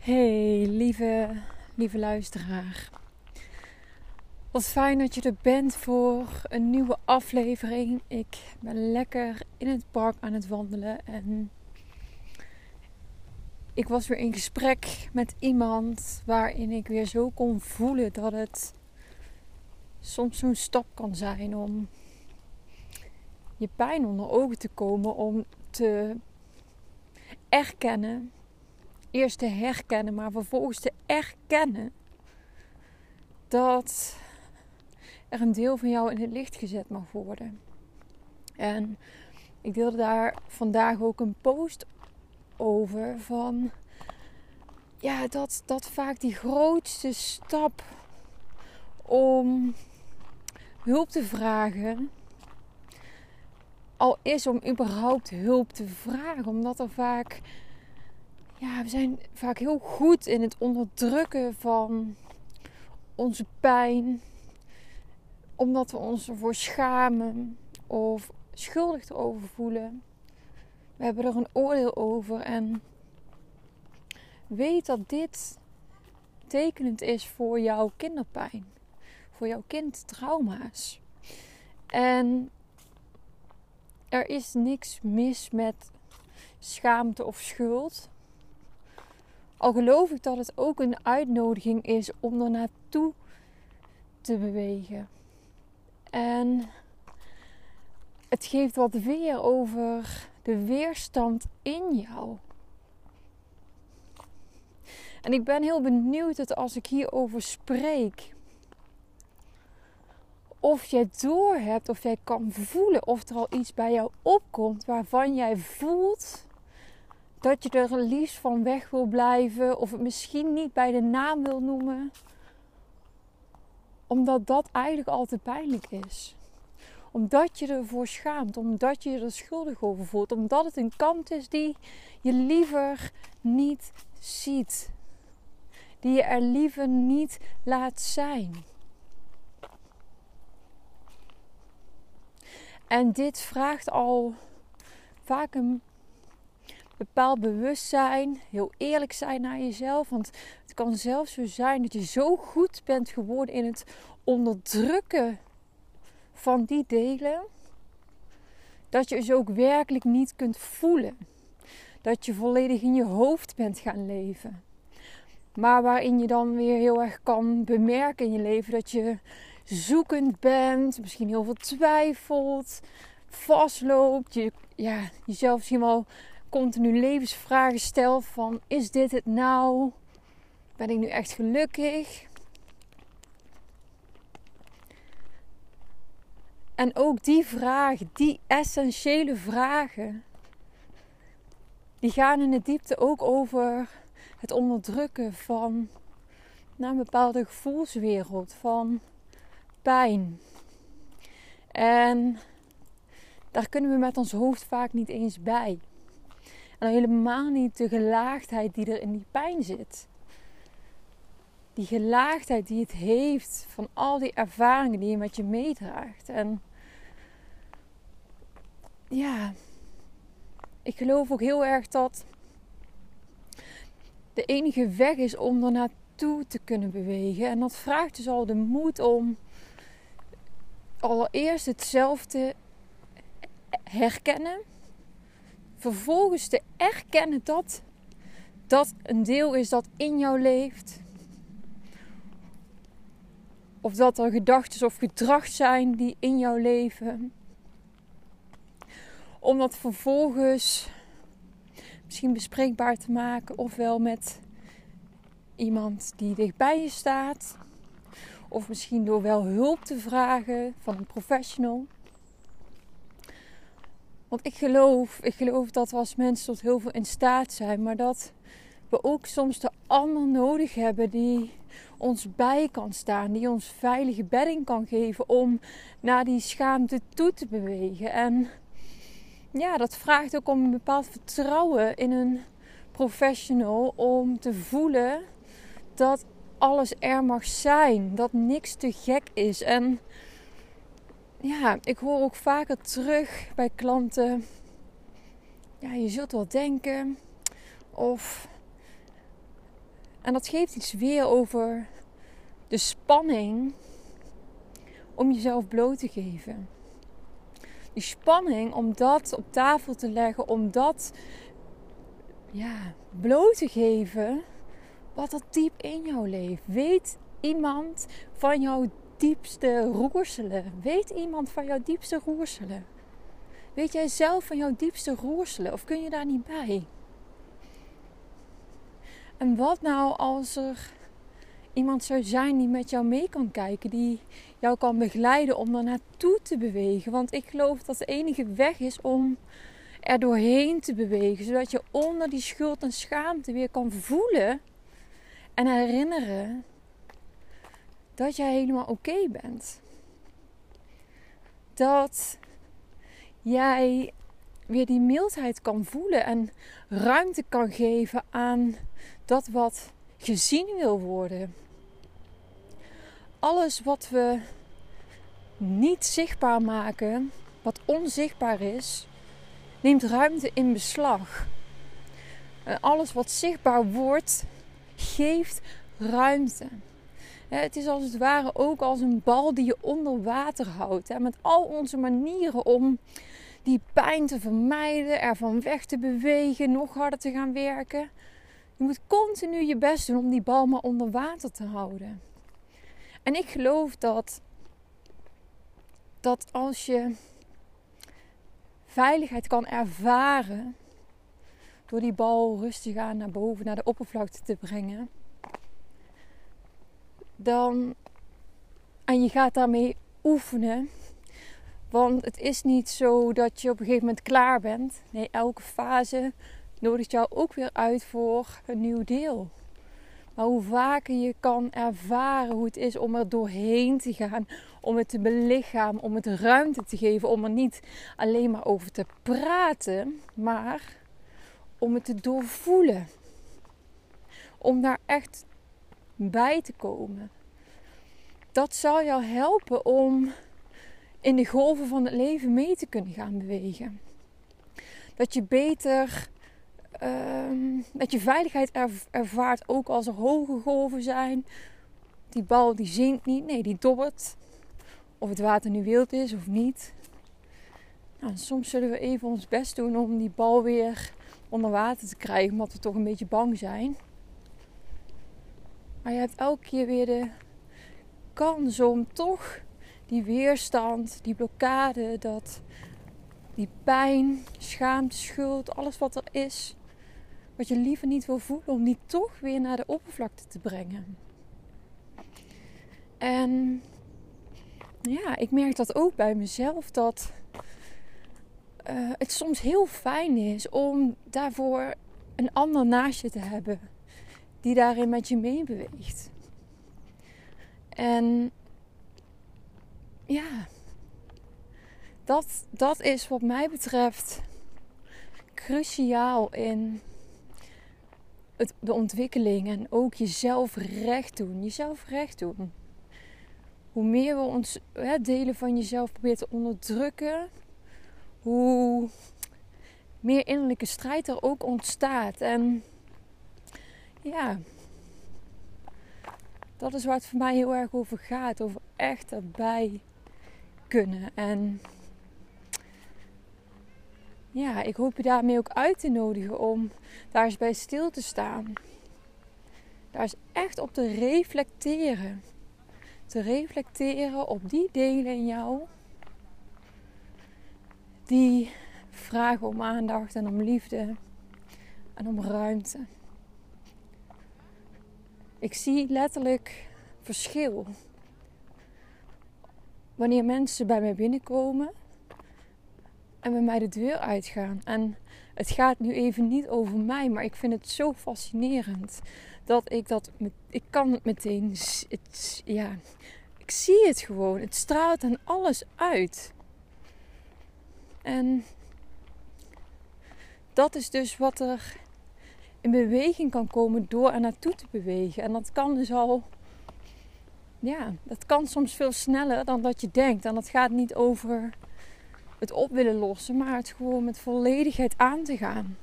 Hey, lieve, lieve luisteraar. Wat fijn dat je er bent voor een nieuwe aflevering. Ik ben lekker in het park aan het wandelen en ik was weer in gesprek met iemand waarin ik weer zo kon voelen dat het soms zo'n stap kan zijn om je pijn onder ogen te komen, om te erkennen eerst te herkennen, maar vervolgens te erkennen dat er een deel van jou in het licht gezet mag worden. En ik deelde daar vandaag ook een post over van ja, dat, dat vaak die grootste stap om hulp te vragen al is om überhaupt hulp te vragen, omdat er vaak ja, we zijn vaak heel goed in het onderdrukken van onze pijn. Omdat we ons ervoor schamen of schuldig erover voelen. We hebben er een oordeel over en weet dat dit tekenend is voor jouw kinderpijn. Voor jouw kindtrauma's. En er is niks mis met schaamte of schuld. Al geloof ik dat het ook een uitnodiging is om er naartoe te bewegen. En het geeft wat weer over de weerstand in jou. En ik ben heel benieuwd dat als ik hierover spreek, of jij doorhebt, of jij kan voelen of er al iets bij jou opkomt waarvan jij voelt dat je er liefst van weg wil blijven of het misschien niet bij de naam wil noemen. Omdat dat eigenlijk al te pijnlijk is. Omdat je ervoor schaamt, omdat je je er schuldig over voelt, omdat het een kant is die je liever niet ziet. Die je er liever niet laat zijn. En dit vraagt al vaak een bepaald bewustzijn, heel eerlijk zijn naar jezelf. Want het kan zelfs zo zijn dat je zo goed bent geworden in het onderdrukken van die delen, dat je ze ook werkelijk niet kunt voelen. Dat je volledig in je hoofd bent gaan leven. Maar waarin je dan weer heel erg kan bemerken in je leven dat je zoekend bent, misschien heel veel twijfelt, vastloopt, je ja, jezelf misschien wel continu levensvragen stel van is dit het nou? Ben ik nu echt gelukkig? En ook die vragen, die essentiële vragen, die gaan in de diepte ook over het onderdrukken van nou, een bepaalde gevoelswereld, van pijn. En daar kunnen we met ons hoofd vaak niet eens bij. En helemaal niet de gelaagdheid die er in die pijn zit. Die gelaagdheid die het heeft van al die ervaringen die je met je meedraagt. En ja, ik geloof ook heel erg dat de enige weg is om er naartoe te kunnen bewegen. En dat vraagt dus al de moed om allereerst hetzelfde herkennen vervolgens te erkennen dat dat een deel is dat in jou leeft. Of dat er gedachten of gedrag zijn die in jou leven. Om dat vervolgens misschien bespreekbaar te maken, ofwel met iemand die dichtbij je staat, of misschien door wel hulp te vragen van een professional. Want ik geloof, ik geloof dat we als mensen tot heel veel in staat zijn, maar dat we ook soms de ander nodig hebben die ons bij kan staan, die ons veilige bedding kan geven om naar die schaamte toe te bewegen. En ja, dat vraagt ook om een bepaald vertrouwen in een professional om te voelen dat alles er mag zijn, dat niks te gek is. En ja, ik hoor ook vaker terug bij klanten. Ja, je zult wel denken. Of En dat geeft iets weer over de spanning om jezelf bloot te geven. Die spanning om dat op tafel te leggen, om dat ja, bloot te geven wat er diep in jou leeft. Weet iemand van jouw diepste roerselen? Weet iemand van jouw diepste roerselen? Weet jij zelf van jouw diepste roerselen of kun je daar niet bij? En wat nou als er iemand zou zijn die met jou mee kan kijken, die jou kan begeleiden om er naartoe te bewegen? Want ik geloof dat de enige weg is om er doorheen te bewegen, zodat je onder die schuld en schaamte weer kan voelen en herinneren dat jij helemaal oké bent. Dat jij weer die mildheid kan voelen en ruimte kan geven aan dat wat gezien wil worden. Alles wat we niet zichtbaar maken, wat onzichtbaar is, neemt ruimte in beslag. En alles wat zichtbaar wordt, geeft ruimte. Het is als het ware ook als een bal die je onder water houdt. Met al onze manieren om die pijn te vermijden, ervan weg te bewegen, nog harder te gaan werken. Je moet continu je best doen om die bal maar onder water te houden. En ik geloof dat, dat als je veiligheid kan ervaren door die bal rustig aan naar boven, naar de oppervlakte te brengen, dan en je gaat daarmee oefenen. Want het is niet zo dat je op een gegeven moment klaar bent. Nee, elke fase nodigt jou ook weer uit voor een nieuw deel. Maar hoe vaker je kan ervaren hoe het is om er doorheen te gaan, om het te belichamen, om het ruimte te geven, om er niet alleen maar over te praten, maar om het te doorvoelen. Om daar echt bij te komen. Dat zal jou helpen om in de golven van het leven mee te kunnen gaan bewegen. Dat je beter um, dat je veiligheid ervaart ook als er hoge golven zijn. Die bal die zinkt niet, nee, die dobbert. Of het water nu wild is of niet. Nou, soms zullen we even ons best doen om die bal weer onder water te krijgen, omdat we toch een beetje bang zijn. Maar je hebt elke keer weer de kans om toch die weerstand, die blokkade, dat, die pijn, schaamte, schuld, alles wat er is, wat je liever niet wil voelen, om die toch weer naar de oppervlakte te brengen. En ja, ik merk dat ook bij mezelf dat uh, het soms heel fijn is om daarvoor een ander naast je te hebben die daarin met je meebeweegt. En ja, dat, dat is wat mij betreft cruciaal in het, de ontwikkeling en ook jezelf recht doen. Jezelf recht doen. Hoe meer we ons delen van jezelf proberen te onderdrukken, hoe meer innerlijke strijd er ook ontstaat. En ja, dat is waar het voor mij heel erg over gaat. Over echt erbij kunnen. En ja, ik hoop je daarmee ook uit te nodigen om daar eens bij stil te staan. Daar eens echt op te reflecteren. Te reflecteren op die delen in jou die vragen om aandacht en om liefde en om ruimte. Ik zie letterlijk verschil. Wanneer mensen bij mij binnenkomen en bij mij de deur uitgaan. En het gaat nu even niet over mij, maar ik vind het zo fascinerend dat ik dat. Ik kan het meteen. Het, ja, ik zie het gewoon. Het straalt en alles uit. En dat is dus wat er in beweging kan komen door er naartoe te bewegen. En dat kan dus al. Ja, dat kan soms veel sneller dan dat je denkt. En dat gaat niet over het op willen lossen, maar het gewoon met volledigheid aan te gaan.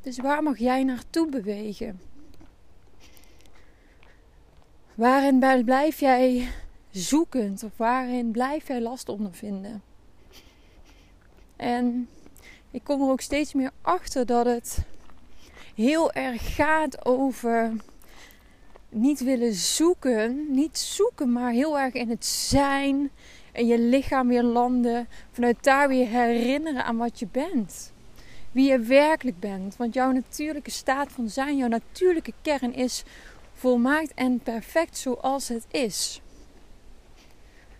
Dus waar mag jij naartoe bewegen? Waarin blijf jij zoekend of waarin blijf jij last ondervinden? En ik kom er ook steeds meer achter dat het heel erg gaat over niet willen zoeken. Niet zoeken, maar heel erg in het zijn. En je lichaam weer landen. Vanuit daar weer herinneren aan wat je bent. Wie je werkelijk bent. Want jouw natuurlijke staat van zijn, jouw natuurlijke kern is volmaakt en perfect zoals het is.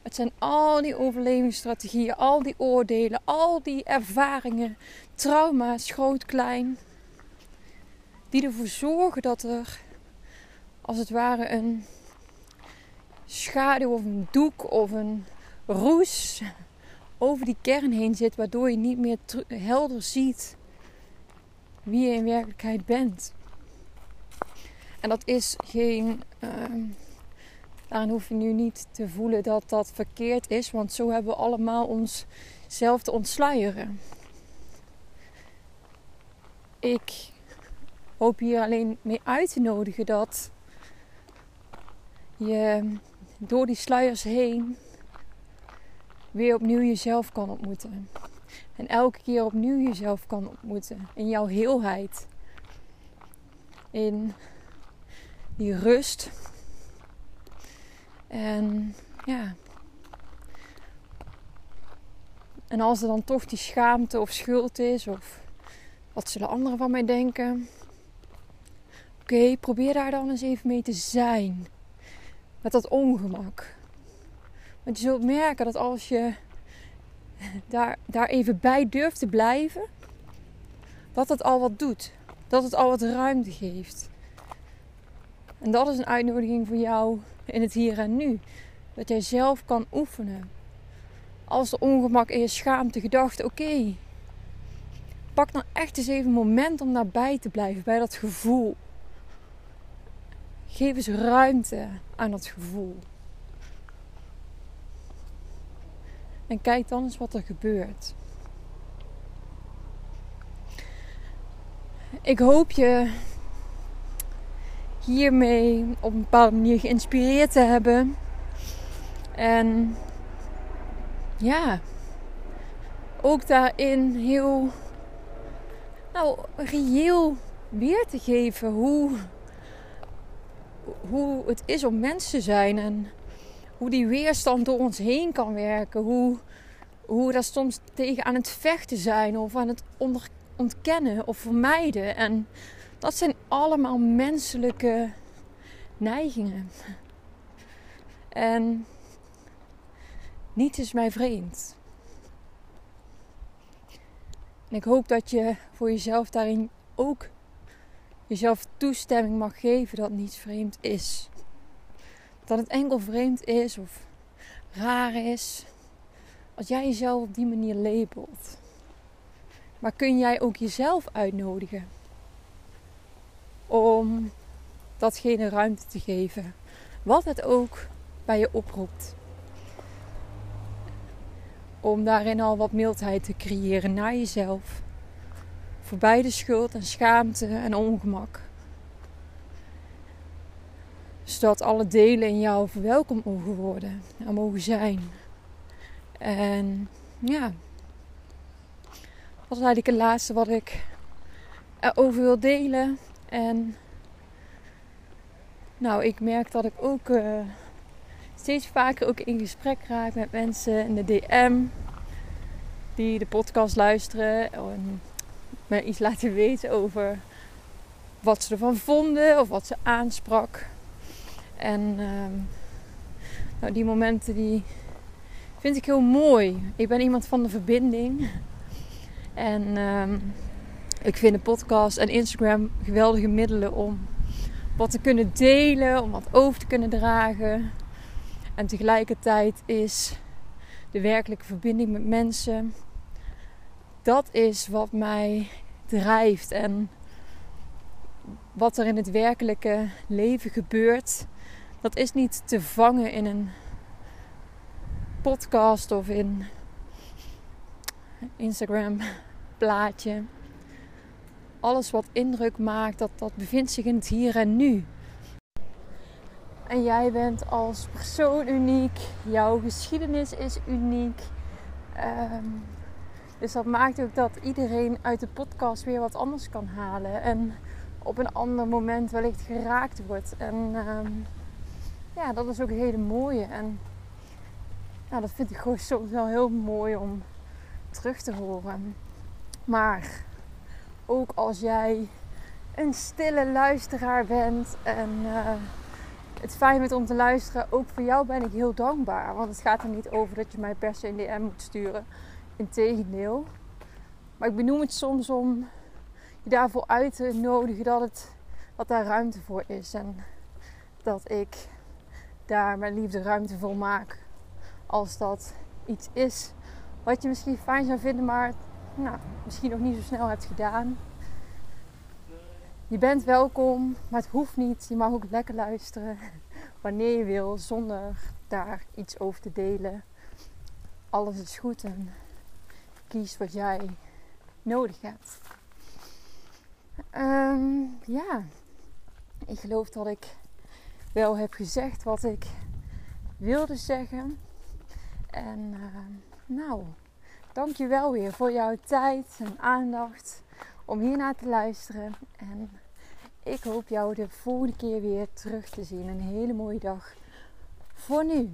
Het zijn al die overlevingsstrategieën, al die oordelen, al die ervaringen, trauma's, groot, klein, die ervoor zorgen dat er als het ware een schaduw of een doek of een roes over die kern heen zit, waardoor je niet meer helder ziet wie je in werkelijkheid bent. En dat is geen. Uh, daarin hoef je nu niet te voelen dat dat verkeerd is, want zo hebben we allemaal onszelf te ontsluieren. Ik hoop hier alleen mee uit te nodigen dat je door die sluiers heen weer opnieuw jezelf kan ontmoeten. En elke keer opnieuw jezelf kan ontmoeten. In jouw heelheid. In die rust. En ja. En als er dan toch die schaamte of schuld is, of wat zullen anderen van mij denken? Oké, probeer daar dan eens even mee te zijn. Met dat ongemak. Want je zult merken dat als je daar, daar even bij durft te blijven, dat het al wat doet. Dat het al wat ruimte geeft. En dat is een uitnodiging voor jou in het hier en nu. Dat jij zelf kan oefenen. Als er ongemak is, schaamte, gedachte, oké. Pak dan echt eens even een moment om daarbij te blijven, bij dat gevoel. Geef eens ruimte aan dat gevoel. En kijk dan eens wat er gebeurt. Ik hoop je hiermee op een bepaalde manier geïnspireerd te hebben. En ja, ook daarin heel nou, reëel weer te geven hoe, hoe het is om mens te zijn. En hoe die weerstand door ons heen kan werken. Hoe, hoe we daar soms tegen aan het vechten zijn of aan het ontkennen of vermijden. En dat zijn allemaal menselijke neigingen. En niets is mij vreemd. En ik hoop dat je voor jezelf daarin ook jezelf toestemming mag geven dat niets vreemd is. Dat het enkel vreemd is of raar is. Als jij jezelf op die manier labelt. Maar kun jij ook jezelf uitnodigen om datgene ruimte te geven. Wat het ook bij je oproept. Om daarin al wat mildheid te creëren naar jezelf. Voorbij de schuld en schaamte en ongemak zodat alle delen in jou verwelkomd mogen worden en mogen zijn. En ja, dat is eigenlijk het laatste wat ik erover wil delen. En nou, ik merk dat ik ook uh, steeds vaker ook in gesprek raak met mensen in de DM die de podcast luisteren en me iets laten weten over wat ze ervan vonden of wat ze aansprak. En ehm, nou, die momenten die vind ik heel mooi. Ik ben iemand van de verbinding. En ehm, ik vind de podcast en Instagram geweldige middelen om wat te kunnen delen, om wat over te kunnen dragen. En tegelijkertijd is de werkelijke verbinding met mensen. Dat is wat mij drijft en wat er in het werkelijke leven gebeurt dat is niet te vangen in een podcast of in Instagram plaatje. Alles wat indruk maakt, dat, dat bevindt zich in het hier en nu. En jij bent als persoon uniek. Jouw geschiedenis is uniek. Ehm, dus dat maakt ook dat iedereen uit de podcast weer wat anders kan halen. En op een ander moment wellicht geraakt wordt. En ehm, ja, dat is ook een hele mooie. En ja, dat vind ik gewoon soms wel heel mooi om terug te horen. Maar ook als jij een stille luisteraar bent en uh, het fijn vindt om te luisteren, ook voor jou ben ik heel dankbaar. Want het gaat er niet over dat je mij per se een DM moet sturen. Integendeel. Maar ik benoem het soms om je daarvoor uit te nodigen dat, het, dat daar ruimte voor is. En dat ik daar mijn liefde ruimte voor maak. Als dat iets is wat je misschien fijn zou vinden, maar nou, misschien nog niet zo snel hebt gedaan. Je bent welkom, maar het hoeft niet. Je mag ook lekker luisteren wanneer je wil, zonder daar iets over te delen. Alles is goed en kies wat jij nodig hebt. Um, ja, ik geloof dat ik wel heb gezegd wat ik wilde zeggen. En uh, nou, dank je wel weer voor jouw tijd en aandacht om hiernaar te luisteren. En ik hoop jou de volgende keer weer terug te zien. Een hele mooie dag voor nu.